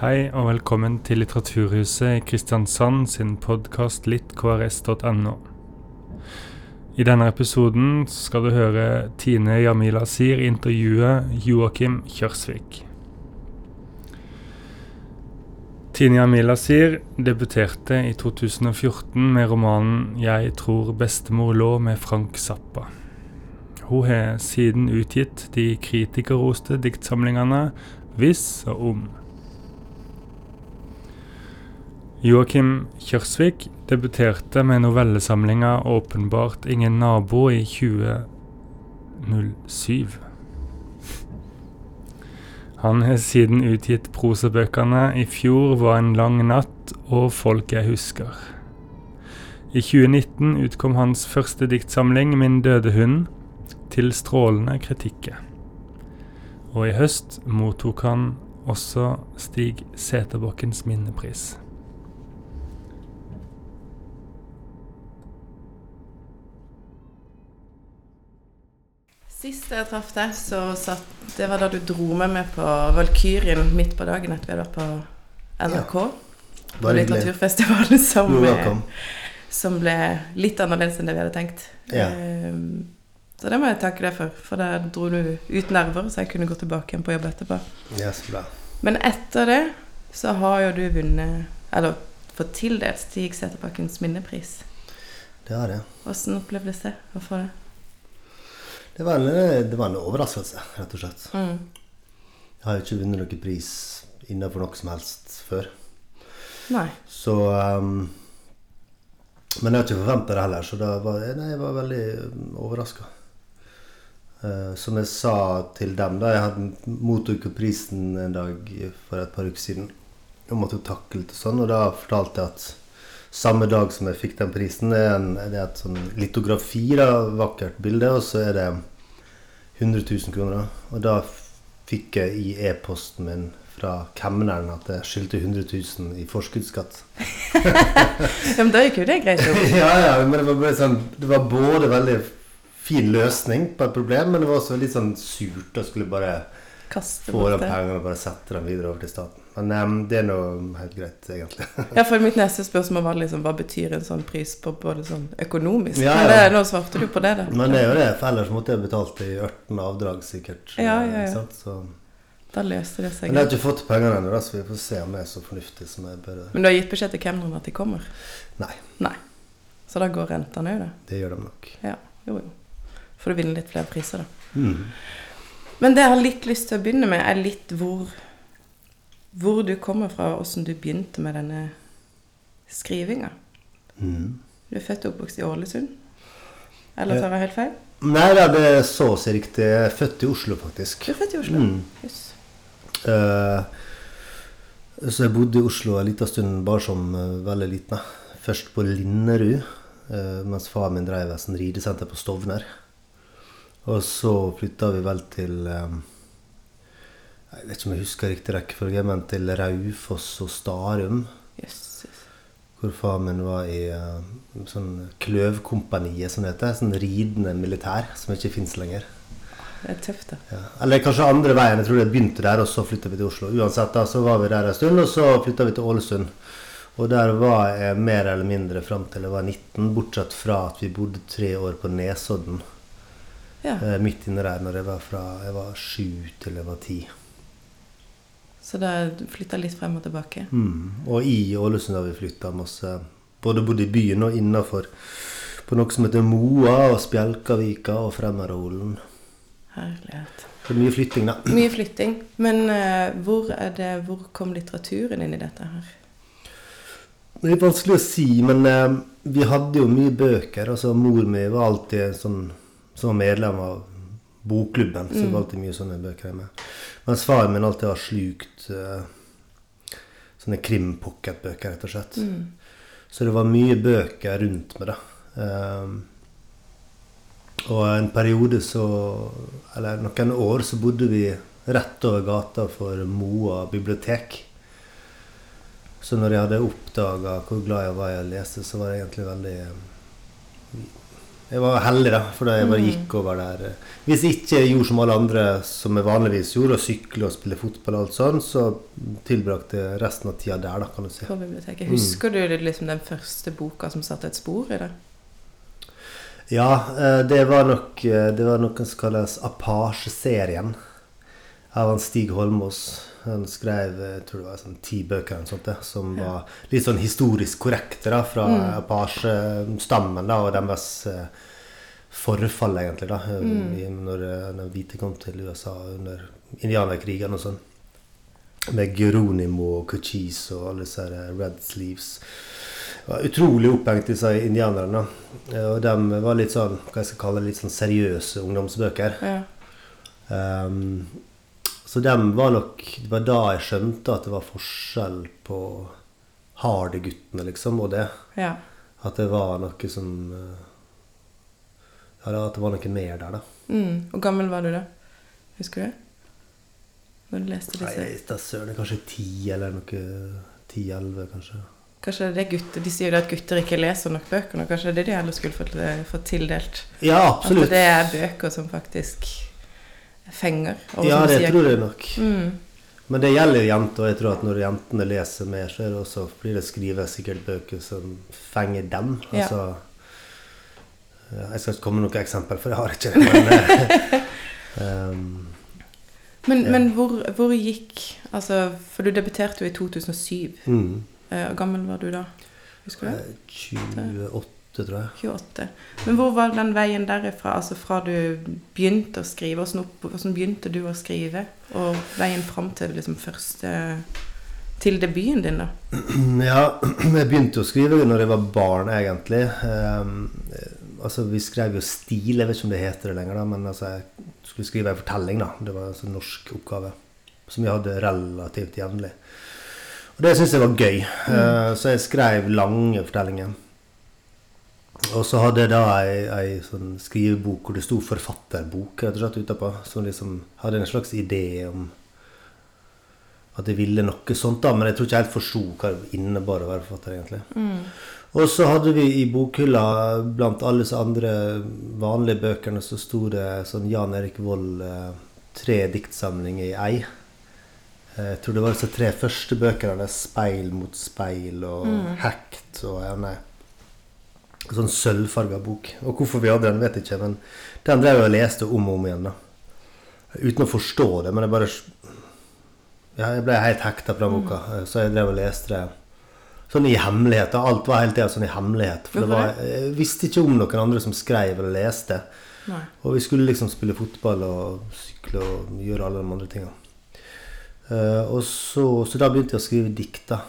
Hei og velkommen til Litteraturhuset i Kristiansand sin podkast littkrs.no. I denne episoden skal du høre Tine Jamila Sir intervjue Joakim Kjørsvik. Tine Jamila Sir debuterte i 2014 med romanen 'Jeg tror bestemor lå' med Frank Zappa. Hun har siden utgitt de kritikerroste diktsamlingene 'Hvis' og 'Om'. Joakim Kjørsvik debuterte med novellesamlinga 'Åpenbart ingen nabo' i 2007. Han har siden utgitt prosabøkene 'I fjor var en lang natt' og 'Folk jeg husker'. I 2019 utkom hans første diktsamling 'Min døde hund', til strålende kritikker. Og i høst mottok han også Stig Seterbakkens minnepris. Sist jeg traff deg, så satt, det var da du dro med meg på Valkyrien midt på dagen etter vi hadde vært på NRK. på litteraturfestivalen som, eh, som ble litt annerledes enn det vi hadde tenkt. Ja. Ehm, så det må jeg takke deg for, for da dro du ut nerver, så jeg kunne gå tilbake igjen på jobb etterpå. Ja, så bra. Men etter det så har jo du vunnet, eller fått tildelt Stig Seterbakkens minnepris. Det har jeg. Åssen opplevdes det å få det? Det var, en, det var en overraskelse, rett og slett. Mm. Jeg har jo ikke vunnet noen pris innenfor noe som helst før. Nei. Så um, Men jeg har ikke forventa det heller, så da var, nei, jeg var veldig overraska. som jeg sa til dem da jeg hadde mottok prisen en dag for et par uker siden Jeg måtte jo takle litt og sånn, og da fortalte jeg at samme dag som jeg fikk den prisen, er, en, det er et sånn litografi, da, vakkert bilde, og så er det 100 000 kroner. Og da fikk jeg i e-posten min fra kemneren at jeg skyldte 100 000 i forskuddsskatt. Ja, men da gikk jo det greit. Ja, ja, men det var, sånn, det var både veldig fin løsning på et problem, men det var også litt sånn surt å skulle bare Kaste få bort de pengene og bare sette dem videre over til staten. Men um, det er nå helt greit, egentlig. Ja, for mitt neste spørsmål var liksom hva betyr en sånn pris på både sånn økonomisk Ja, ja. det, nå svarte du på det, da. Men det er jo det, for ellers måtte jeg betalt i 18 avdrag, sikkert. Ja, ja, ja. Ikke sant? Så, Da løste det seg. men jeg har ikke fått pengene ennå, så vi får se om jeg er så fornuftig som jeg bør. Men du har gitt beskjed til kemneren at de kommer? Nei, Nei. Så da går rentene òg, da? det gjør de nok. Ja. Jo, jo. Får du vinne litt flere priser, da. Mm. Men det jeg har litt lyst til å begynne med, er litt hvor Hvor du kommer fra, og åssen du begynte med denne skrivinga. Mm. Du er født og oppvokst i Ålesund? Eller tar jeg helt feil? Nei det er så å si riktig. Jeg er født i Oslo, faktisk. Du er født i Oslo? Mm. Yes. Uh, så jeg bodde i Oslo en liten stund bare som uh, veldig liten. Først på Linnerud, uh, mens far min drev et ridesenter på Stovner. Og så flytta vi vel til eh, Jeg vet ikke om jeg husker riktig rekkefølge, men til Raufoss og Starum. Jøss. Hvor far min var i eh, sånn Kløvkompaniet, som det heter. Sånn ridende militær, som ikke fins lenger. Det er tøft, da. Ja. Eller kanskje andre veien. Jeg tror det begynte der, og så flytta vi til Oslo. Uansett, da, så var vi der en stund, og så flytta vi til Ålesund. Og der var jeg mer eller mindre fram til jeg var 19, bortsett fra at vi bodde tre år på Nesodden. Ja. Eh, midt inne der når jeg var fra jeg var sju til jeg var ti. Så da flytta litt frem og tilbake. Mm. Og i Ålesund har vi flytta masse. Både bodde i byen og innafor på noe som heter Moa og Spjelkavika og Fremmerholen. Herlighet. Så mye flytting, da. Mye flytting. Men uh, hvor, det, hvor kom litteraturen inn i dette her? Det er vanskelig å si, men uh, vi hadde jo mye bøker. Altså Mor mi var alltid sånn som var medlem av bokklubben, så det var alltid mye sånne bøker hjemme. Mens faren min alltid har slukt uh, sånne krimpocketbøker, rett og slett. Så det var mye bøker rundt meg, da. Um, og en periode så Eller noen år så bodde vi rett over gata for Moa bibliotek. Så når jeg hadde oppdaga hvor glad jeg var i å lese, så var det egentlig veldig jeg var heldig, da, for jeg bare Mm. gikk over der. Hvis jeg ikke gjorde som alle andre som jeg vanligvis gjorde, å sykle og spille fotball og alt sånn, så tilbrakte jeg resten av tida der, da, kan du si. På biblioteket. Mm. Husker du liksom den første boka som satte et spor i det? Ja, eh, det var nok eh, Det var noe som kalles Apache-serien av Stig Holmås. Han skrev jeg tror det var sånn ti bøker eller sånt, som Ja. var litt sånn historisk korrekte da, fra Mm. Apache-stammen da, og deres eh, forfall, egentlig, da, eh, Mm. når eh, de hvite kom til USA under indianerkrigen og sånn. Med Geronimo og Cochise og alle disse eh, Red Sleeves. Var utrolig opphengt, disse indianerne. Eh, Og de var litt sånn, hva jeg skal kalle det, litt sånn seriøse ungdomsbøker. Ja. Ehm, så dem var nok Det var da jeg skjønte at det var forskjell på harde-guttene, liksom, og det. ja. At det var noe som eh, Ja, at det var noe mer der, da. Mm. Hvor gammel var du da? Husker du? Når du leste disse? Nei, da søren, kanskje ti eller noe Ti-elleve, kanskje. Kanskje det er gutter, De sier jo at gutter ikke leser nok bøker, og kanskje det er det de heller skulle fått, fått tildelt? Ja, absolutt. At det er bøker som faktisk fenger? Ja, det sier- tror jeg nok. Mm. Men det gjelder jenter, og jeg tror at når jentene leser mer, så det også, blir det skrevet sikkert bøker som fenger dem. Ja. Altså ja, Jeg skal ikke komme med noe eksempel, for jeg har ikke det. Men, eh, um, Men, Ja. men hvor, hvor gikk Altså, for du debuterte jo i 2007. mm, Eh, Hvor gammel var du da? Husker du? eh, 28, tror jeg. 28. Men hvor var den veien derifra? Altså fra du begynte å skrive, hvordan, opp, hvordan begynte du å skrive? Og veien fram til liksom første Til debuten din, da? Ja, jeg begynte å skrive når jeg var barn, egentlig. Um, altså, vi skrev jo stil, jeg vet ikke om det heter det lenger, da, men altså, jeg skulle skrive en fortelling. da. Det var altså en norsk oppgave som jeg hadde relativt jevnlig. Og det syntes jeg var gøy, eh, så jeg skrev lange fortellinger. Og så hadde jeg da ei, ei sånn skrivebok hvor det sto 'forfatterbok' rett og slett utapå. Som liksom hadde en slags idé om at jeg ville noe sånt, da, men jeg tror ikke jeg helt forsto hva det innebar å være forfatter. egentlig. Og så hadde vi i bokhylla, blant alle disse andre vanlige bøkene, så sto det sånn Jan Erik Vold eh, tre diktsamlinger i ei. Eh, Jeg tror det var disse tre første bøkene. 'Speil mot speil' og 'Hekt' og ja, nei. Sånn sølvfarga bok. Og hvorfor vi hadde den, vet jeg ikke, men den drev jeg og leste om og om igjen. da. Uten å forstå det, men jeg bare ja, jeg ble helt hekta på den boka, eh, så jeg drev og leste det sånn i hemmelighet. og Alt var hele tida sånn i hemmelighet. For det var, jeg visste ikke om noen andre som skrev eller leste. Nei. Og vi skulle liksom spille fotball og sykle og gjøre alle de andre tinga. Uh, og så, så da begynte jeg å skrive dikt, da.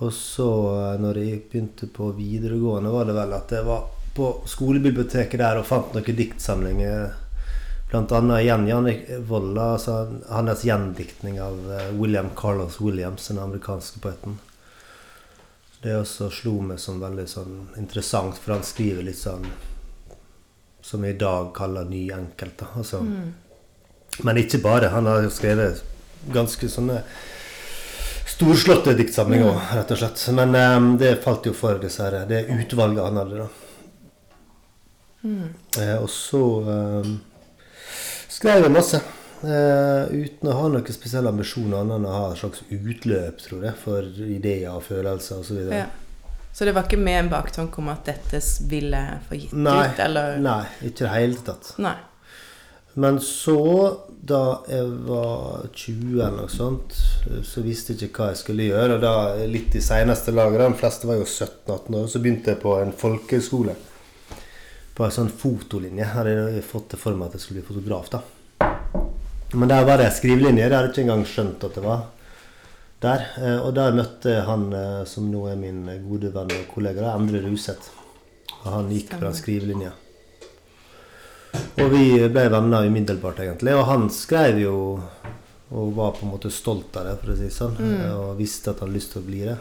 Og så, eh, når jeg begynte på videregående, var det vel at jeg var på skolebiblioteket der og fant noen diktsamlinger. Blant annet igjen Jannik Volla, altså hans gjendiktning av eh, William Carlos Williams, den amerikanske poeten. Det også slo meg som veldig sånn interessant, for han skriver litt sånn som vi i dag kaller ny enkelt. Da. Altså, Men ikke bare. Han har skrevet ganske sånne storslåtte diktsamling òg, rett og slett. Men um, det falt jo for disse her, det utvalget han hadde, da. Eh, og så um, skrev jeg masse. eh, uten å ha noen spesielle ambisjoner annet enn å ha et slags utløp, tror jeg, for ideer og følelser osv. Ja. Så det var ikke med en baktanke om at dette ville få gitt Nei, ut, eller nei, ikke i det hele tatt. Nei. Men så, da jeg var 20 eller noe sånt, så visste jeg ikke hva jeg skulle gjøre. Og da litt i seneste laget, de fleste var jo 17-18 år, så begynte jeg på en folkehøyskole. På en sånn fotolinje. Jeg hadde fått det for meg at jeg skulle bli fotograf, da. Men der var det skrivelinje. Det hadde jeg ikke engang skjønt at det var der. Eh, Og der møtte jeg han eh, som nå er min gode venn og kollega, Endre Ruseth. Og han gikk den skrivelinja. Og vi ble venner umiddelbart, egentlig. Og han skrev jo og var på en måte stolt av det, for å si det sånn. Og visste at han hadde lyst til å bli det.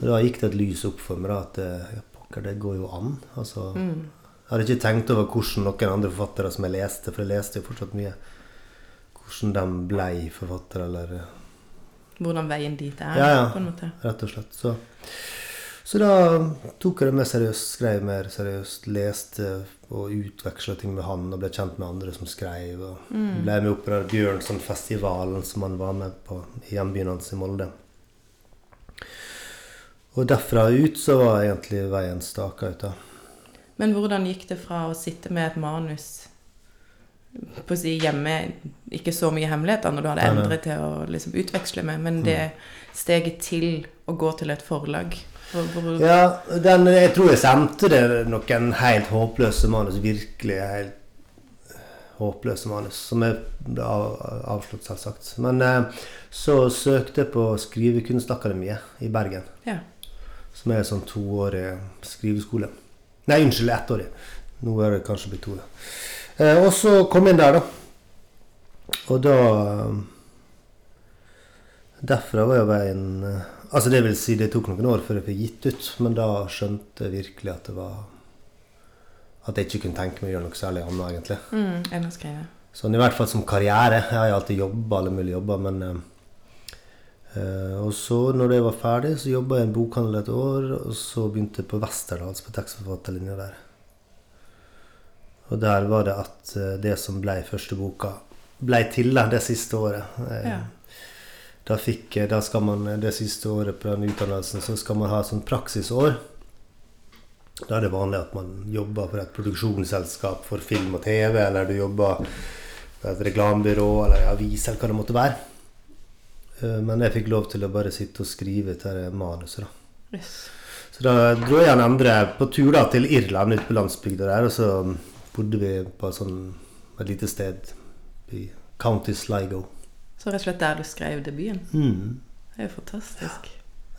Og da gikk det et lys opp for meg da, at eh, ja, pokker, det går jo an. Altså, Jeg hadde ikke tenkt over hvordan noen andre forfattere som jeg leste, for jeg leste jo fortsatt mye, hvordan de ble forfattere, eller Hvordan veien dit er, Ja, ja. på en måte. rett og slett. Så, Så da tok jeg det mer seriøst, skrev mer seriøst, leste og utveksla ting med han og ble kjent med andre som skrev. Og ble med opp på Bjørnsonfestivalen som han var med på i hjembyen hans i Molde. Og derfra ut så var egentlig veien staka ut. da. Men hvordan gikk det fra å sitte med et manus på å si hjemme, ikke så mye hemmeligheter når du hadde endret til å liksom utveksle med, men det steget til å gå til et forlag Ja, den, jeg tror jeg sendte det noen helt håpløse manus. Virkelig helt håpløse manus. Som er av, avslått, selvsagt. Men eh, så søkte jeg på Skrivekunstakademiet i Bergen. Ja. Som er sånn toårig skriveskole. Nei, unnskyld, ettårig. Nå er det kanskje blitt to. Eh, og så kom jeg inn der, da. Og da eh, Derfra var jo veien Altså, det vil si, det tok noen år før jeg fikk gitt ut, men da skjønte jeg virkelig at det var At jeg ikke kunne tenke meg å gjøre noe særlig annet, egentlig. mm, enn å skrive. Sånn i hvert fall som karriere. Jeg har jo alltid jobba alle mulige jobber, men eh, eh, Og så, når det var ferdig, så jobba jeg i en bokhandel et år, og så begynte jeg på Westerdals på tekstforfatterlinja der. Og der var det at eh, det som ble første boka, ble til det siste året. Eh, Ja. Da, fikk, da skal man det siste året på den utdannelsen så skal man ha et sånt praksisår. Da er det vanlig at man jobber for et produksjonsselskap for film og TV, eller du jobber for et reklamebyrå eller avis, eller hva det måtte være. Eh, Men jeg fikk lov til å bare sitte og skrive til det manuset. da. Yes. Så da dro jeg og andre på tur da til Irland, ute på landsbygda der. Og så bodde vi på et sånn et lite sted i County Sligo. Så rett og slett der du skrev debuten. Mm. Det er jo fantastisk.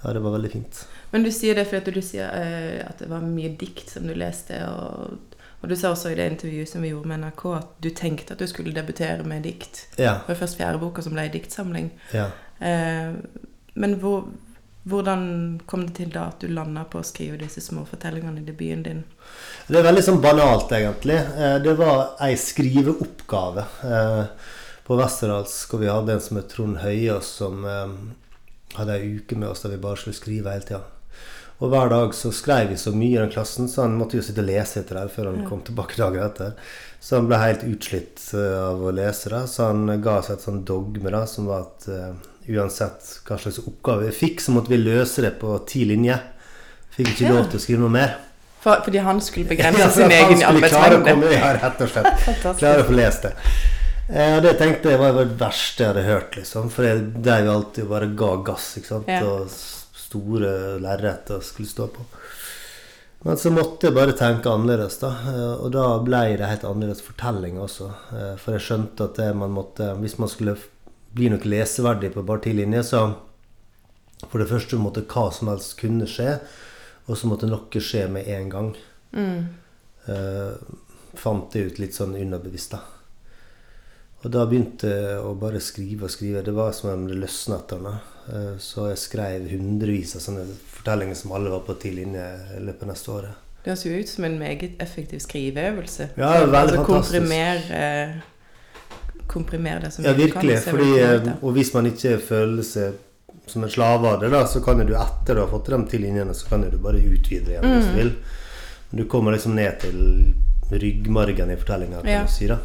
Ja, det var veldig fint. Men du sier det fordi du sier eh, at det var mye dikt som du leste, og, og du sa også i det intervjuet som vi gjorde med NRK, at du tenkte at du skulle debutere med dikt. Ja. Det var først fjerde boka som ble i diktsamling. ja. Eh, men hvor, hvordan kom det til da at du landa på å skrive disse små fortellingene i debuten din? Det er veldig sånn banalt, egentlig. Eh, Det var ei skriveoppgave på Westerdals, hvor vi hadde en som het Trond Høiås, som eh, hadde ei uke med oss der vi bare skulle skrive hele tida. Og hver dag så skrev vi så mye i den klassen, så han måtte jo sitte og lese etter det før han Ja. kom tilbake dagen etter. Så han ble helt utslitt eh, av å lese det, så han ga oss et sånn dogme da, som var at uh, uansett hva slags oppgave vi fikk, så måtte vi løse det på ti linjer. Fikk ikke Ja. lov til å skrive noe mer. For, fordi han skulle begrense Ja, sin egen Han skulle klare å arbeidsmengde. komme ja, rett og slett. Klare å få lest det. Eh, det tenkte jeg var det verste jeg hadde hørt, liksom. For jeg dreiv alltid og bare ga gass, ikke sant. Ja. Og store lerret å skulle stå på. Men så måtte jeg bare tenke annerledes, da. Eh, Og da ble det helt annerledes fortelling også. Eh, For jeg skjønte at det man måtte Hvis man skulle bli noe leseverdig på bare ti linjer, så For det første måtte hva som helst kunne skje, og så måtte noe skje med en gang. Mm. Eh, fant det ut litt sånn underbevisst, da. Og da begynte jeg å bare skrive og skrive. Det var som om det løsna etter meg. Eh, så jeg skrev hundrevis av sånne fortellinger som alle var på ti linjer i løpet av neste året. Det høres jo ut som en meget effektiv skriveøvelse. Ja, det veldig altså, fantastisk. Komprimer, eh, komprimer det som Ja, kan, virkelig. og du får eh, og hvis man ikke føler seg som en slave av det, da, så kan du etter du har fått de ti linjene, så kan du bare utvide igjen igjen hvis Mm. du vil. Men du kommer liksom ned til ryggmargen i fortellinga, kan Ja. du si. da.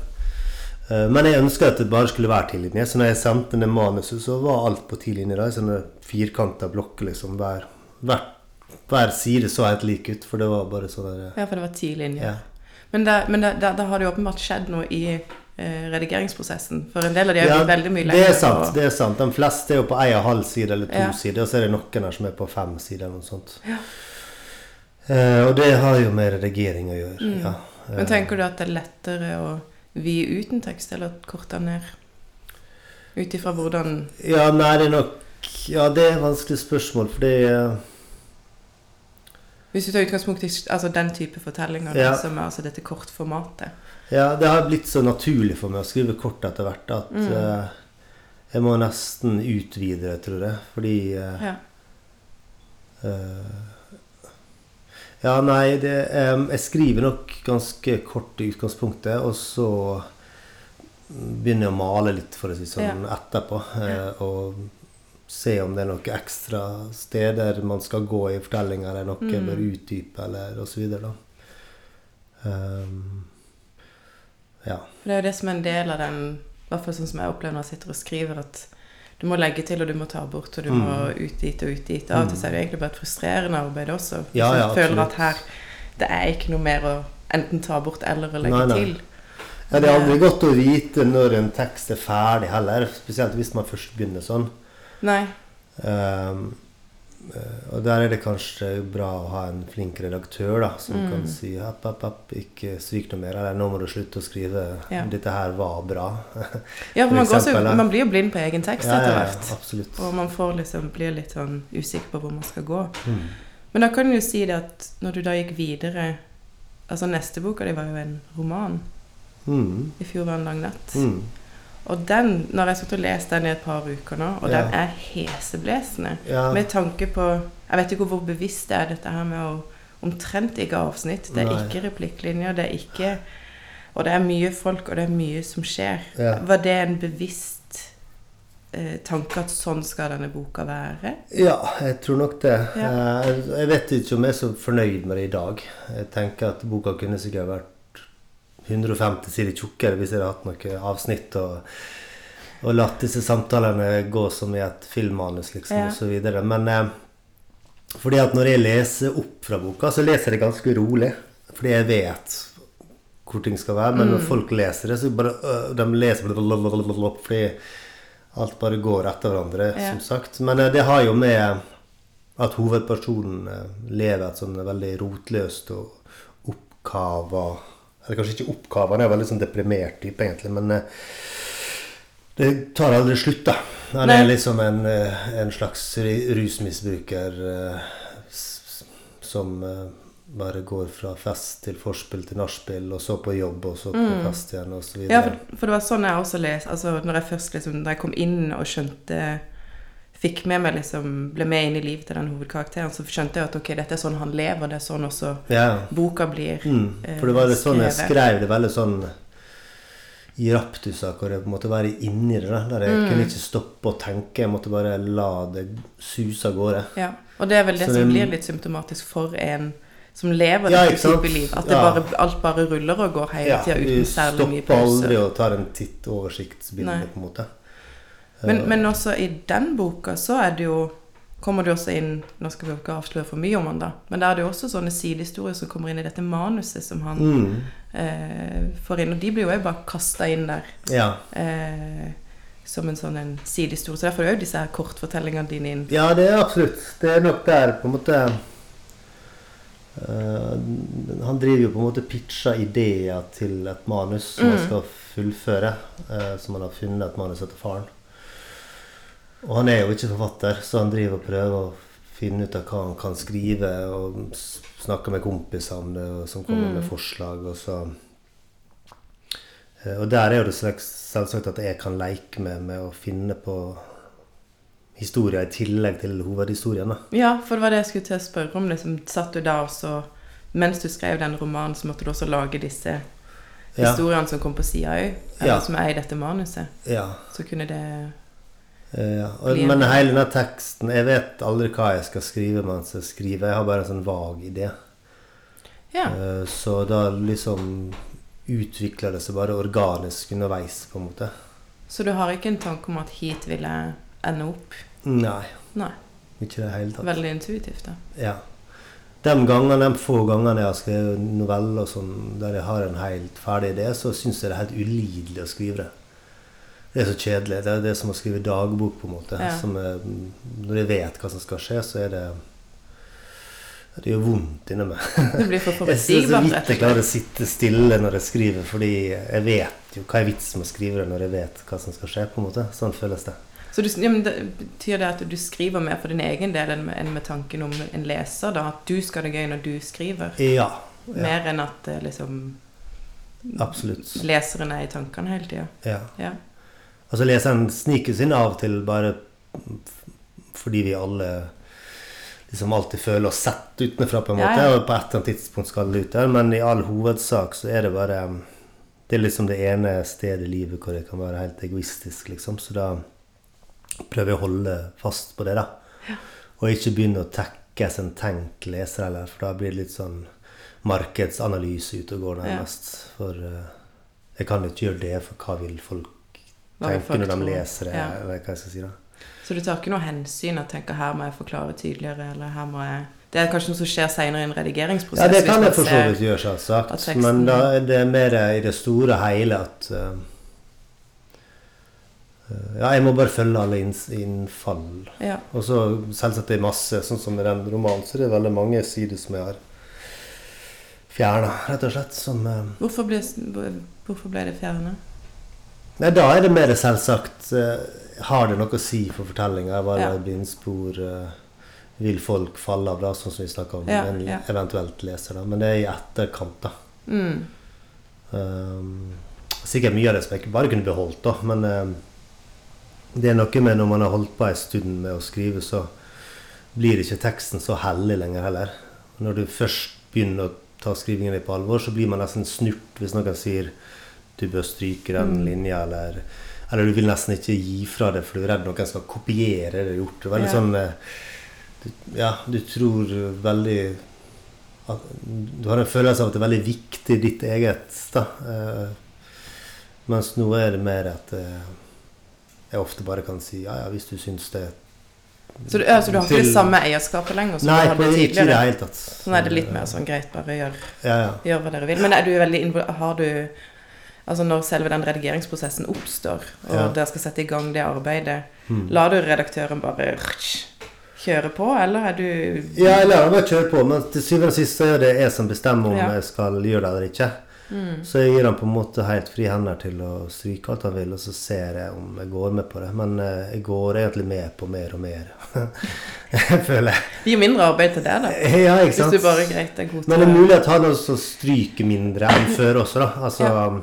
Eh, Men jeg ønska at det bare skulle være ti linjer, så når jeg sendte ned manuset, så var alt på ti linjer. da, Sånne firkanta blokker, liksom. Hver, hver, hver side så helt lik ut, for det var bare sånn Ja, for det var ti linjer. ja. Men, da, men da, da, da har det jo åpenbart skjedd noe i eh, redigeringsprosessen. For en del av de har Ja, veldig mye Det er sant. og- det er sant. De fleste er jo på ei og halv side eller to Ja. sider, og så er det noen her som er på fem sider eller noe sånt. Ja. Eh, og det har jo med redigering å gjøre. Mm. Ja. Men tenker du at det er lettere å vie uten tekst, eller korta ned? Ut ifra hvordan Ja, nei, det er nok Ja, det er et vanskelig spørsmål, for det er Hvis du tar utgangspunkt i altså, den type fortellinger, Ja. som er altså dette kortformatet. Ja, det har blitt så naturlig for meg å skrive kort etter hvert at Mm. uh, jeg må nesten utvide det, tror jeg. Fordi uh, Ja. Ja, nei, det, jeg skriver nok ganske kort i utgangspunktet, og så begynner jeg å male litt, for å si sånn, ja. etterpå. Eh, og se om det er noen ekstra steder man skal gå i fortellinga, eller noe Mm. bør utdype, eller videre. Um, ja. Det er jo det som er en del av den I hvert fall sånn som jeg opplever når jeg sitter og skriver, at du må legge til, og du må ta bort, og du Mm. må ut dit og ut dit. Av og til er det egentlig bare et frustrerende arbeid også. Hvis Ja, du ja, føler at her Det er ikke noe mer å enten ta bort eller å legge Nei, nei. til. Ja, det er aldri godt å vite når en tekst er ferdig heller, spesielt hvis man først begynner sånn. Nei. Um, eh, og der er det kanskje bra å ha en flink redaktør da, som Mm. kan si app, app, app, ikke svik noe mer, eller nå må du slutte å skrive Ja. 'dette her var bra'. Ja, for For man, går så, man blir jo blind på egen tekst Ja, etter hvert. ja, Og man får liksom, blir litt sånn usikker på hvor man skal gå. Mm. Men da kan du jo si det at når du da gikk videre Altså neste boka di var jo en roman. Mm. I fjor var en lang natt. Mm. Og den, når jeg har sittet og lest den i et par uker nå, og Ja. den er heseblesende Ja. Med tanke på Jeg vet ikke hvor bevisst det er dette her med å omtrent ikke ha avsnitt. Det er Nei. ikke replikklinjer, det er ikke Og det er mye folk, og det er mye som skjer. Ja. Var det en bevisst eh, tanke at sånn skal denne boka være? Ja, jeg tror nok det. Ja. Eh, Jeg vet ikke om jeg er så fornøyd med det i dag. Jeg tenker at boka kunne sikkert vært 150 sider tjukkere hvis jeg hadde hatt noen avsnitt og, og latt disse samtalene gå som i et filmmanus, liksom, Ja. osv. Men eh, fordi at når jeg leser opp fra boka, så leser jeg det ganske rolig. Fordi jeg vet hvor ting skal være. Men Mm. når folk leser det, så bare øh, De leser blablabla, fordi alt bare går etter hverandre, Ja. som sagt. Men eh, det har jo med at hovedpersonen eh, lever et sånn veldig rotløst og oppkava Eller kanskje ikke oppgavene. Jeg er veldig sånn deprimert type, egentlig, men eh, det tar aldri slutt, da. Han er liksom en, eh, en slags ru- rusmisbruker eh, som bare går fra fest til forspill til nachspiel, og så på jobb, og så på Mm. fest igjen, videre. Ja, for, for det var sånn jeg også leste Altså når jeg først liksom Da jeg kom inn og skjønte Fikk med meg liksom Ble med inn i livet til den hovedkarakteren, så skjønte jeg at ok, dette er sånn han lever, det er sånn også Ja. boka blir. Mm. eh, For det var det sånn jeg skrev det veldig sånn i raptusa, hvor jeg måte være inni det. Der jeg Mm. kunne ikke stoppe å tenke. Jeg måtte bare la det suse av gårde. Ja. Og det er vel det Så som det- blir litt symptomatisk for en som lever Ja, dette type liv. At det Ja. bare, alt bare ruller og går hele Ja, tida uten særlig mye stopper aldri å tar en titt oversiktsbilde, på en måte. Men, Eh, men også i den boka så er det jo kommer det også inn Nå skal vi ikke avsløre for mye om han da, men da er det jo også sånne sidehistorier som kommer inn i dette manuset som han mm, eh, får inn. Og de blir jo òg bare kasta inn der ja. eh, som en sånn en sidehistorie. Så derfor er jo disse her kortfortellingene dine inn. ja, det er absolutt. Det er nok der på en måte uh, Han driver jo på en måte pitcha ideer til et manus som han Mm. skal fullføre. Uh, som han har funnet et manus etter faren. Og han er jo ikke forfatter, så han driver og prøver å finne ut av hva han kan skrive, og snakker med kompiser om det, og som kommer Mm. med forslag, og så Eh, Og der er det selvsagt at jeg kan leke med, med å finne på historier i tillegg til hovedhistorien. Ja, for det var det jeg skulle til å spørre om. Liksom, satt du da også Mens du skrev den romanen, så måtte du også lage disse Ja. historiene som kom på sida òg? Eller Ja. som er i dette manuset? ja. Så kunne det ja. Og, men hele denne teksten Jeg vet aldri hva jeg skal skrive mens jeg skriver. Jeg har bare en sånn vag idé. Ja. Uh, Så da liksom utvikler det seg bare organisk underveis, på en måte. Så du har ikke en tanke om at hit vil jeg ende opp? Nei. Nei. Ikke det hele tatt. Veldig intuitivt, da. Ja. De gangene, de få gangene jeg har skrevet noveller sånn, der jeg har en helt ferdig idé, så syns jeg det er helt ulidelig å skrive det. Det er så kjedelig. Det er det som å skrive dagbok, på en måte. Ja. Som er, når jeg vet hva som skal skje, så er det Det gjør vondt inni meg. Det blir for Jeg synes så forutsigbart, vidt rett jeg klarer å sitte stille når jeg skriver, fordi jeg vet jo hva er vitsen med å skrive det når jeg vet hva som skal skje, på en måte. Sånn føles det. Så du, ja, men det, Betyr det at du skriver mer for din egen del enn med, enn med tanken om en leser? da? At du skal ha det gøy når du skriver? Ja. ja Mer enn at eh, liksom absolutt. leseren er i tankene hele tida? Ja. Ja. Altså leseren snikes inn av og til bare fordi vi alle liksom alltid føler oss sett utenfra på en måte, ja. og på et eller annet tidspunkt skal det ut der, men i all hovedsak så er det bare Det er liksom det ene stedet i livet hvor jeg kan være helt egoistisk, liksom, så da prøver jeg å holde fast på det, da. Og ikke begynne å tekkes en tenk leser heller, for da blir det litt sånn markedsanalyse ute og går nærmest. For uh, jeg kan ikke gjøre det, for hva vil folk Hva vil tenke folk når de leser det? Ja. Eller hva jeg skal si da. Så du tar ikke noe hensyn og tenker her må jeg forklare tydeligere, eller her må jeg Det er kanskje noe som skjer seinere i en redigeringsprosess? Ja, det kan jeg for så vidt gjøre, selvsagt. Men da er det mer i det store og hele at uh, Ja, jeg må bare følge alle innfall. Ja. Og så selvsagt det er masse, sånn som i den romanen, så det er veldig mange sider som jeg har fjerna, rett og slett. Som uh, Hvorfor ble, hvorfor ble det fjernet? Nei, da er det mer selvsagt eh, Har det noe å si for fortellinga? Var det Ja. blindspor? eh, vil folk falle av, da, sånn som vi snakka om? Ja, en ja. eventuelt leser, da. Men det er i etterkant, da. Mm. Um, sikkert mye av det som jeg ikke bare kunne beholdt, da. Men um, det er noe med når man har holdt på en stund med å skrive, så blir ikke teksten så hellig lenger heller. Når du først begynner å ta skrivingen din på alvor, så blir man nesten snurt hvis noen sier du bør stryke den Mm. linja, eller eller du vil nesten ikke gi fra deg, for du er redd noen skal kopiere det du har gjort. Det er veldig Ja. sånn eh, du, Ja, du tror veldig at, Du har en følelse av at det er veldig viktig ditt eget, da. Eh, mens nå er det mer at eh, jeg ofte bare kan si ja, ja, hvis du syns det Så, du, altså, du har ikke Til- det samme eierskapet lenger som Nei, du på, hadde ikke i det hele tatt. Sånn er det litt mer sånn greit, bare gjør, Ja, ja. gjør hva dere vil. Men er du veldig Har du Altså når selve den redigeringsprosessen oppstår, og Ja. dere skal sette i gang det arbeidet, Mm. lar du redaktøren bare kjøre på, eller er du Ja, jeg lar ham bare kjøre på, men til syvende og sist er det jeg som bestemmer om Ja. jeg skal gjøre det eller ikke. mm. Så jeg gir ham på en måte helt fri hender til å stryke alt han vil, og så ser jeg om jeg går med på det. Men eh, jeg går egentlig med på mer og mer. jeg føler jeg. Det gir mindre arbeid til deg, da. Ja, ikke Hvis du bare greit er god Men det er til mulig at han også stryker mindre enn før også, da. Altså, Ja.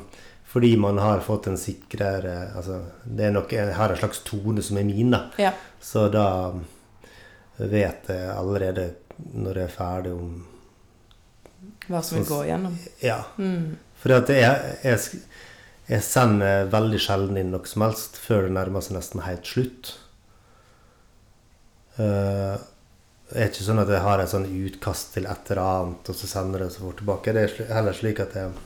Fordi man har fått en sikrere altså, Det er nok, Jeg har en slags tone som er min, da. Ja. Så da vet jeg allerede når jeg er ferdig om hva som vil gå igjennom. Ja. Mm. For jeg, jeg, jeg sender veldig sjelden inn noe som helst før det nærmer seg nesten helt slutt. Uh, det er ikke sånn at jeg har et sånn utkast til et eller annet, og så sender jeg det så fort tilbake. Det er heller slik at jeg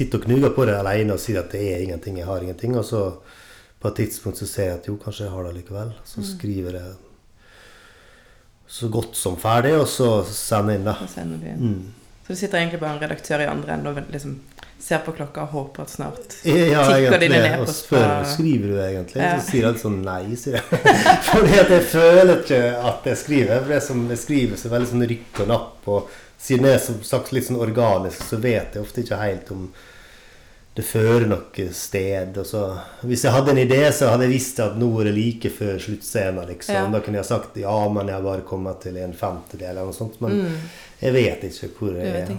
sitter og knuger på det alene og sier at det er ingenting, jeg har ingenting. Og så på et tidspunkt så ser jeg at jo, kanskje jeg har det likevel. Så skriver jeg så godt som ferdig, og så sender jeg inn, da. Så. Mm. Så du sitter egentlig bare en redaktør i andre enden og liksom ser på klokka og håper at snart Ja, Tikker dine ned på spør skriver du egentlig. Ja. Så sier alltid sånn nei, sier jeg. Fordi at jeg føler ikke at jeg skriver. For det som jeg skriver, så veldig sånn rykk og napp. Og siden jeg er som sagt litt sånn organisk, så vet jeg ofte ikke helt om det fører noe sted. Så, hvis jeg hadde en idé, så hadde jeg visst at nå er det like før sluttscenen. Liksom. Ja. Da kunne jeg sagt ja, men jeg har bare kommet til en femtedel eller noe sånt. Men mm, jeg vet ikke hvor jeg er.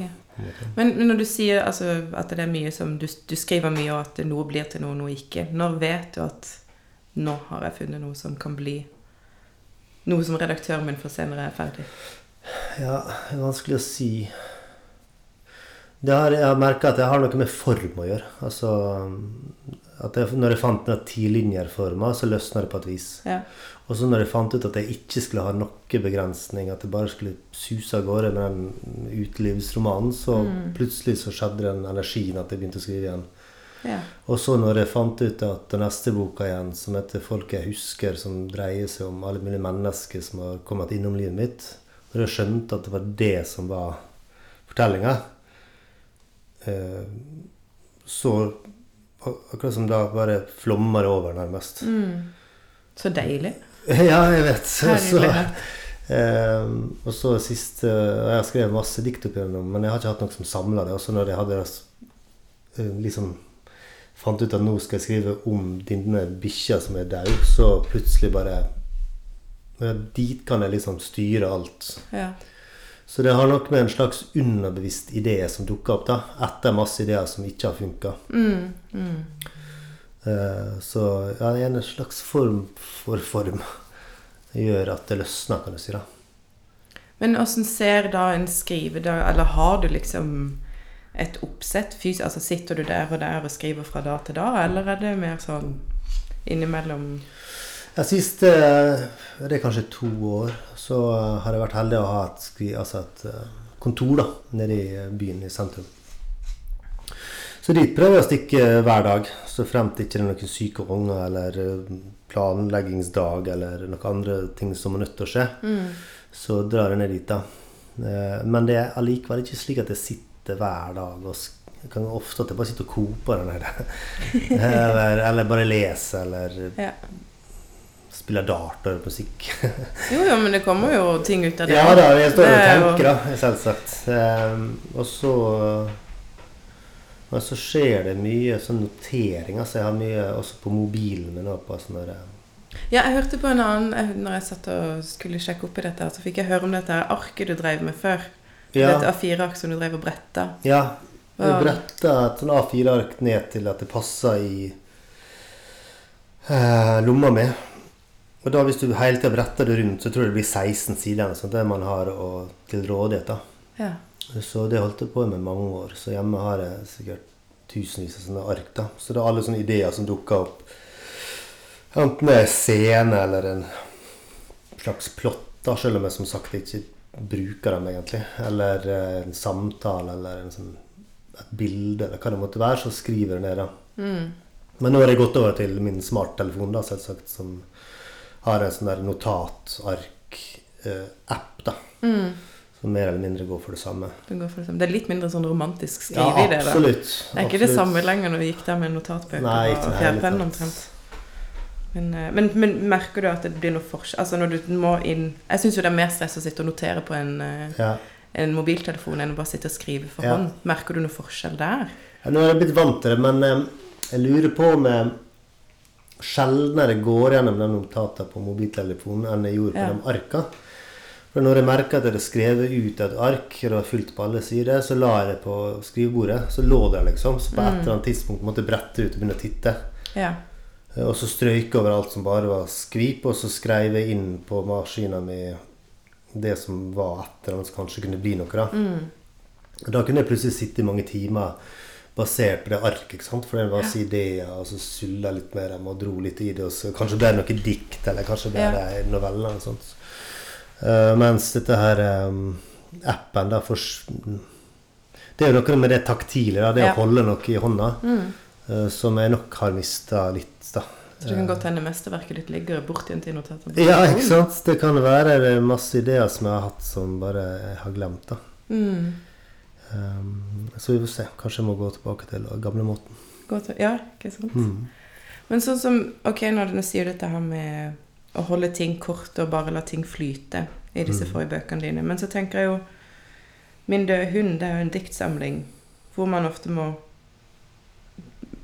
Men når du sier altså, at det er mye som du, du skriver mye, og at noe blir til noe, noe ikke Når vet du at nå har jeg funnet noe som kan bli noe som redaktøren min for senere er ferdig? Ja, det er vanskelig å si. Har, jeg har merka at det har noe med form å gjøre. Altså jeg, Når jeg fant den meg, så løsna det på et vis. Ja. Og så når jeg fant ut at jeg ikke skulle ha noen begrensning, at jeg bare skulle suse av gårde med den utelivsromanen, så Mm. plutselig så skjedde den energien at jeg begynte å skrive igjen. ja. Og så når jeg fant ut at den neste boka igjen, som heter 'Folk jeg husker', som dreier seg om alle mulige mennesker som har kommet innom livet mitt Når jeg skjønte at det var det som var fortellinga, eh, så Akkurat som da bare flommer det over, nærmest. Mm. Så deilig. Ja, jeg vet. Så, så, eh, og så siste og Jeg har skrevet masse dikt opp igjennom, men jeg har ikke hatt noe som samla det. Også når jeg hadde eh, liksom fant ut at nå skal jeg skrive om denne bikkja som er død, så plutselig bare ja, Dit kan jeg liksom styre alt. Ja. Så det har nok med en slags underbevisst idé som dukker opp, da, etter masse ideer som ikke har funka. Mm. Mm. Eh, Så ja, det er en slags form for form. Gjør at det løsner, kan du si. da. Men åssen ser da en skrivedag Eller har du liksom et oppsett fysisk? Altså sitter du der og der og skriver fra da til da, eller er det mer sånn innimellom Ja, siste det er kanskje to år så har jeg vært heldig å ha et, altså et eh, kontor da, nede i byen i sentrum. Så dit prøver jeg å stikke hver dag, så fremt det ikke er noen syke unger eller eh, planleggingsdag eller noen andre ting som er nødt til å skje, så drar jeg ned dit. da. Eh, Men det er allikevel ikke slik at jeg sitter hver dag og jeg kan ofte at jeg bare sitter og koper der nede. eller, eller bare leser, eller Ja. spiller dart og hører musikk. Jo, jo, men det kommer jo ting ut av det. Ja da, jeg står og er tenker, da, selvsagt. Ehm, og så Men så skjer det mye sånn noteringer. Så jeg har mye også på mobilen min. Også, på sånne der, Ja, jeg hørte på en annen jeg- Når jeg satt og skulle sjekke opp i dette, så fikk jeg høre om dette arket du drev med før. ja, Dette A4-ark som du drev og bretta. ja, jeg bretta et sånn A4-ark ned til at det passer i eh, lomma mi. Og da hvis du hele tida bretter det rundt, så tror jeg det blir 16 sider. eller sånt, det man har å, til rådighet. da. Ja. Så det holdt jeg på med mange år. Så hjemme har jeg sikkert tusenvis av sånne ark. da. Så det er alle sånne ideer som dukker opp. Enten det er scene eller en slags plott, da, selv om jeg som sagt ikke bruker dem egentlig. Eller eh, en samtale eller en sånn, et bilde eller hva det måtte være, så skriver jeg ned da. Mm. Men nå har jeg gått over til min smarttelefon, da, selvsagt, som har en sånn der notatark-app, da. Mm. Som mer eller mindre går for det samme. Det, går for det, samme. det er litt mindre sånn romantisk skrive Ja, i det. da. absolutt. Det er ikke det samme lenger når vi gikk der med notatbøker Nei, ikke og fjærpenn omtrent. Men, eh, men, men merker du at det blir noe forskjell Altså når du må inn Jeg syns jo det er mer stress å sitte og notere på en, eh, Ja. en mobiltelefon enn å bare sitte og skrive for Ja. hånd. Merker du noe forskjell der? Ja, Nå er jeg blitt vant til det, men eh, jeg lurer på om jeg sjeldnere går gjennom de notatene på mobiltelefonen enn jeg gjorde på Ja. de arka. For når jeg merka at jeg hadde skrevet ut et ark, og det var fylt på alle sider, så la jeg det på skrivebordet. Så lå det liksom. Så på et eller annet tidspunkt måtte jeg brette ut og begynne å titte. Ja. Eh, Og så strøyke over alt som bare var skvip, og så skrev jeg inn på maskina mi det som var et eller annet som kanskje kunne bli noe. Da. Og da kunne jeg plutselig sitte i mange timer basert på det arket, ikke sant? for det var ja. ideer, og så sulla litt med dem og dro litt i det, og så kanskje ble det noe dikt, eller kanskje ble det ja. noveller. eller noe sånt. Eh, mens dette her um, appen, da for, Det er jo noe med det taktile, da, det Ja. å holde noe i hånda, Mm. uh, som jeg nok har mista litt, da. Så det kan godt hende mesterverket ditt ligger borti en til notatene. Ja, ikke sant? Det kan være det er masse ideer som jeg har hatt som bare jeg har glemt. da. Mm. Um, så vi får se. Kanskje jeg må gå tilbake til gamlemåten. Ja, ikke sant? Mm. Men sånn som Ok, når du sier dette her med å holde ting kort og bare la ting flyte i disse Mm. forrige bøkene dine, men så tenker jeg jo Min døde hund det er jo en diktsamling hvor man ofte må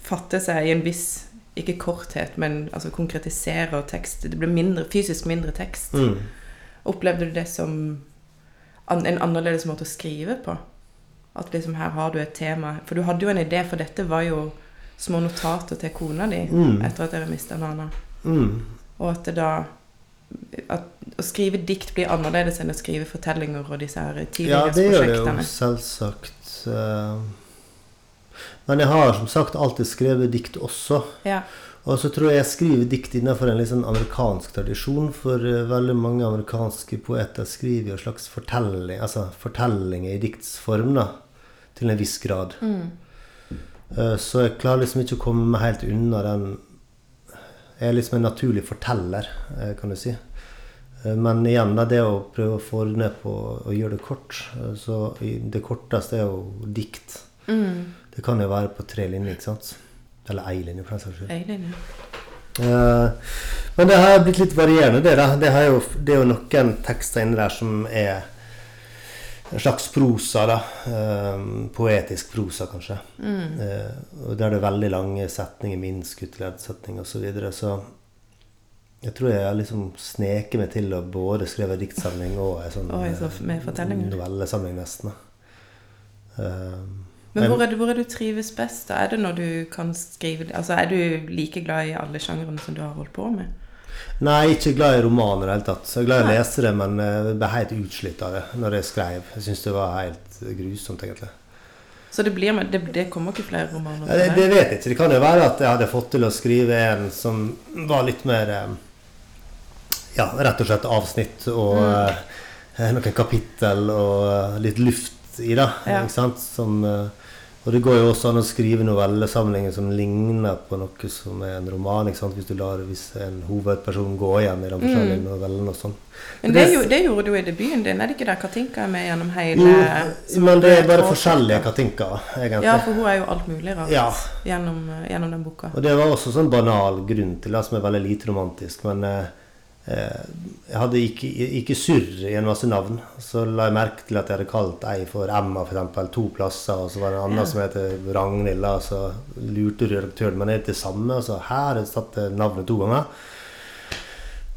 fatte seg i en viss ikke korthet, men altså konkretisere tekst. Det blir mindre, fysisk mindre tekst. Mm. Opplevde du det som en annerledes måte å skrive på? At liksom her har du et tema For du hadde jo en idé, for dette var jo små notater til kona di Mm. etter at dere mista Nana. Mm. Og at det da at Å skrive dikt blir annerledes enn å skrive fortellinger og disse her Ja, det gjør det jo selvsagt. eh. Men jeg har som sagt alltid skrevet dikt også. Ja. Og så tror jeg jeg skriver dikt innenfor en litt sånn amerikansk tradisjon. For eh, veldig mange amerikanske poeter skriver jo en slags fortelling, altså fortellinger i diktsform, da. Til en viss grad. Mm. Eh, Så jeg klarer liksom ikke å komme meg helt unna den Jeg er liksom en naturlig forteller, eh, kan du si. Eh, Men igjen, det å prøve å få det ned på å gjøre det kort eh, Så det korteste er jo dikt. Mm. Det kan jo være på tre linjer, ikke sant? Eller ei linje, for den saks skyld. Men det har blitt litt varierende, det. da. Det, har jo, det er jo noen tekster inni der som er en slags prosa, da. Eh, poetisk prosa, kanskje. Mm. Eh, og der det er veldig lange setninger, minst skutteleddsetning osv. Så, videre. så jeg tror jeg har liksom sneket meg til å både skrive diktsamling og en sånn Oi, så eh, med novellesamling, nesten. da. Eh, Men hvor er, det, hvor er du trives best? da? Er det når du kan skrive Altså, Er du like glad i alle sjangrene som du har holdt på med? Nei, ikke glad i romaner i det hele tatt. Så jeg er glad i å lese det, men eh, jeg ble helt utslitt av det når jeg skrev. Jeg syns det var helt grusomt, egentlig. Så det, blir, det, det kommer ikke flere romaner? Ja, det, det vet jeg ikke. Det kan jo være at jeg hadde fått til å skrive en som var litt mer eh, ja, rett og slett avsnitt og Mm. eh, noen kapittel og eh, litt luft i det. Ja. Ikke sant? Som, eh, og det går jo også an å skrive novellesamlinger som ligner på noe som er en roman. Ikke sant? Hvis du lar hvis en hovedperson gå igjen i de forskjellige novellene og sånn. Men det, gjo- det gjorde du i debuten din, er det ikke der Katinka er med gjennom hele Jo, men det er bare tråd? forskjellige Katinka, egentlig. Ja, for hun er jo alt mulig rart Ja. gjennom, gjennom den boka. Og det var også sånn banal grunn til det, som er veldig lite romantisk. Men eh, eh, jeg hadde ikke, ikke surr i en masse navn. Så la jeg merke til at jeg hadde kalt ei for Emma, for eksempel, to plasser. Og så var det en annen Ja. som heter Ragnhild. Og Så lurte redaktøren, men ned til samme. Og så her satt navnet to ganger.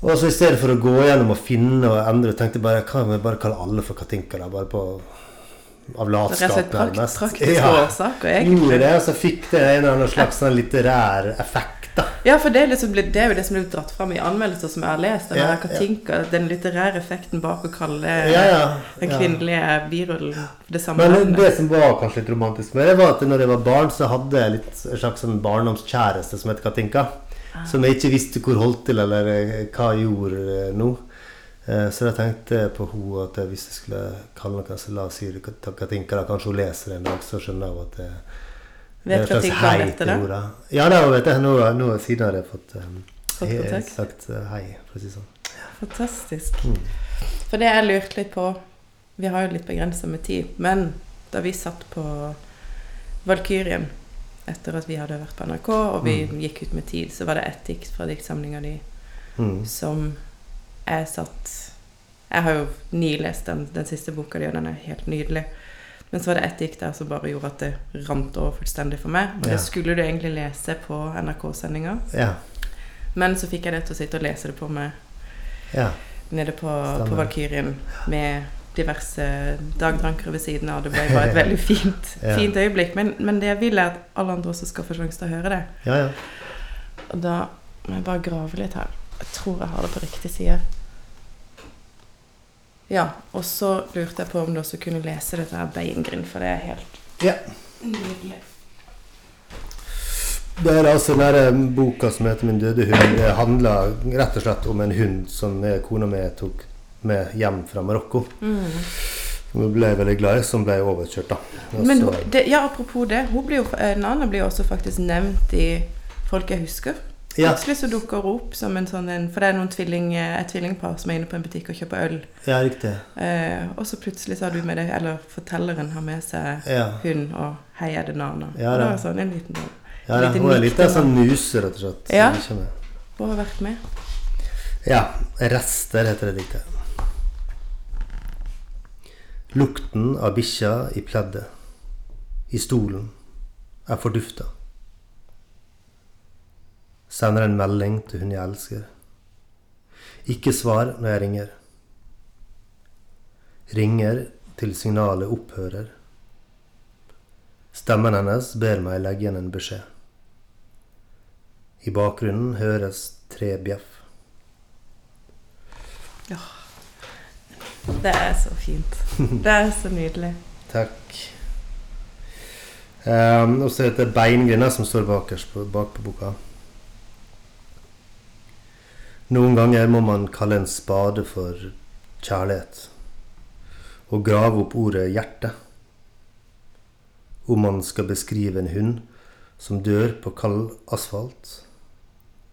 Og så i stedet for å gå gjennom og finne og endre, tenkte jeg bare hva om jeg bare kaller alle for Katinka? da, Bare på av Det er rett og slett latskap, nærmest. praktiske Ja. årsaker, Gjorde det, og så fikk det en eller annen slags sånn litterær effekt. Ja, for det er, liksom, det er jo det som blir dratt fram i anmeldelser som jeg har lest. Den Ja, Katinka, den litterære effekten bak å kalle Ja, ja. den kvinnelige birollen det samme Men navnet. det som var kanskje litt romantisk med det, var at når jeg var barn, så hadde jeg litt en slags sånn barndomskjæreste som het Katinka. Som jeg ikke visste hvor holdt til, eller eh, hva jeg gjorde eh, nå. Eh, Så da tenkte jeg på henne at hvis jeg skulle kalle noe, så la oss si Katinka, da kanskje hun leser en dag, så skjønner hun at er Vet du hva ting om hei dette, til da? Ja, vet jeg. Nå, nå siden har jeg fått, um, Fått he- sagt uh, hei, for å si det sånn. Fantastisk. Mm. For det jeg lurte litt på Vi har jo litt begrensa med tid, men da vi satt på Valkyrien etter at vi hadde vært på NRK, og vi Mm. gikk ut med tid, så var det ett dikt fra diktsamlinga di Mm. som jeg satt Jeg har jo nilest den, den siste boka di, og den er helt nydelig. Men så var det ett dikt der som bare gjorde at det rant over fullstendig for meg. Og Ja. det skulle du egentlig lese på NRK-sendinga, Ja. men så fikk jeg det til å sitte og lese det på meg ja. nede på, Stemmer. på Valkyrien med diverse dagdrankere ved siden av. Det ble bare et veldig fint, fint øyeblikk. Men, men det jeg vil, er at alle andre også skal få sjanse til å høre det. ja, ja. Og da må jeg bare grave litt her. Jeg tror jeg har det på riktig side. Ja, og så lurte jeg på om du også kunne lese dette her Beingrind, for det er helt Ja. nydelig. Det er altså den eh, boka som heter 'Min døde hund'. Det handler rett og slett om en hund som eh, kona mi tok med hjem fra Marokko. Mm. Hun ble veldig glad i, som ble overkjørt, da. Men hun- det, ja, apropos det, hun blir jo, en annen blir også faktisk nevnt i Folk jeg husker. Ja, Plutselig så dukker hun opp som en sånn en For det er noen tvilling, et tvillingpar som er inne på en butikk og kjøper øl. ja, riktig. Eh, og så plutselig så har du med deg Eller fortelleren har med seg Ja, hun og hei er det Nana. Ja, og da da. er sånn en liten ja da, Lite hun er litt til sånn muse, rett og slett. Ja. Hun har vært med. Ja. 'Rester' heter det diktet. Lukten av bikkja i pleddet, i stolen, er fordufta. Sender en melding til hun jeg elsker. Ikke svar når jeg ringer. Ringer til signalet opphører. Stemmen hennes ber meg legge igjen en beskjed. I bakgrunnen høres tre bjeff. Ja. Det er så fint. Det er så nydelig. Takk. Um, og så heter det Beingrinda som står bakerst på, bak på boka. Noen ganger må man kalle en spade for kjærlighet. Og grave opp ordet hjerte. Om man skal beskrive en hund som dør på kald asfalt.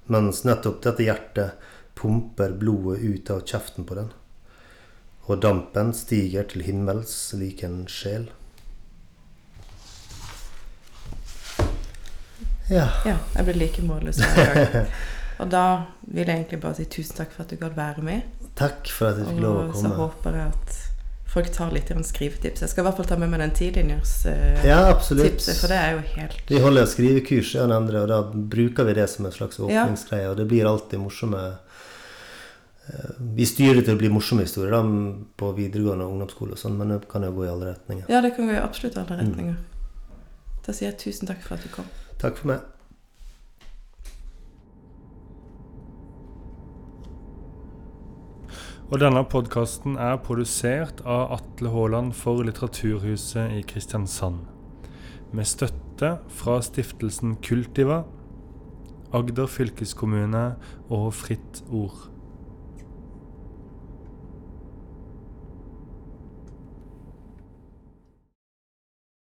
Mens nettopp dette hjertet pumper blodet ut av kjeften på den og dampen stiger til himmels lik en sjel. Ja. Ja, jeg ble like målløs hver gang. Og da vil jeg egentlig bare si tusen takk for at du gadd være med. Takk for at jeg fikk lov å komme. Og så håper jeg at folk tar litt skrivetips. Jeg skal i hvert fall ta med meg den tidlinjers-tipset, Ja, tipset, for det er jo helt Vi holder skrivekurs i andre, og da bruker vi det som en slags Ja. åpningsgreie. Og det blir alltid morsomme eh, Vi styrer til å bli morsomme historier da, på videregående og ungdomsskole, og sånn, men det kan jo gå i alle retninger. Ja, det kan gå i absolutt Mm. alle retninger. Da sier jeg tusen takk for at du kom. Takk for meg. Og denne podkasten er produsert av Atle Haaland for Litteraturhuset i Kristiansand. Med støtte fra stiftelsen Kultiva, Agder fylkeskommune og Fritt Ord.